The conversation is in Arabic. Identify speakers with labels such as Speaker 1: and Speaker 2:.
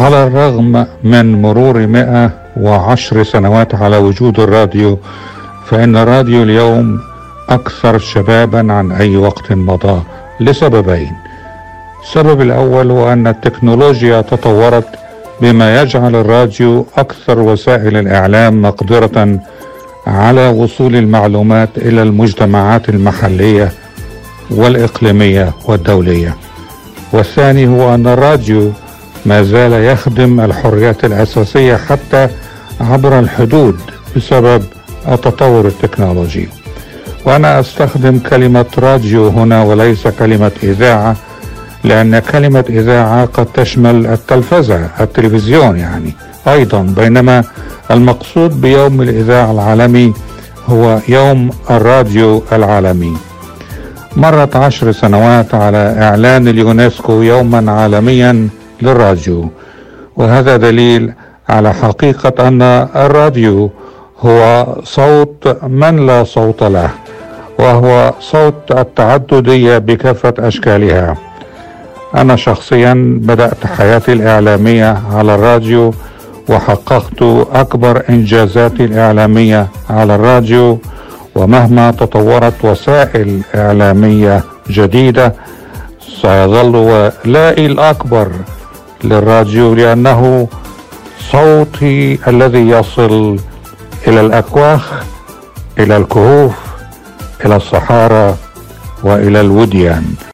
Speaker 1: على الرغم من مرور 110 سنوات على وجود الراديو فإن الراديو اليوم أكثر شبابا عن أي وقت مضى لسببين. السبب الأول هو أن التكنولوجيا تطورت بما يجعل الراديو أكثر وسائل الإعلام مقدرة على وصول المعلومات إلى المجتمعات المحلية والإقليمية والدولية. والثاني هو أن الراديو ما زال يخدم الحريات الأساسية حتى عبر الحدود بسبب التطور التكنولوجي. وأنا أستخدم كلمة راديو هنا وليس كلمة إذاعة لأن كلمة إذاعة قد تشمل التلفزة التلفزيون يعني. أيضا بينما المقصود بيوم الإذاعة العالمي هو يوم الراديو العالمي. مرت عشر سنوات على إعلان اليونسكو يوما عالميا للراديو. وهذا دليل على حقيقة أن الراديو هو صوت من لا صوت له وهو صوت التعددية بكافة أشكالها. أنا شخصيا بدأت حياتي الإعلامية على الراديو وحققت أكبر إنجازاتي الإعلامية على الراديو ومهما تطورت وسائل إعلامية جديدة سيظل ولائي الأكبر للراديو لأنه صوتي الذي يصل إلى الأكواخ إلى الكهوف إلى الصحارى وإلى الوديان.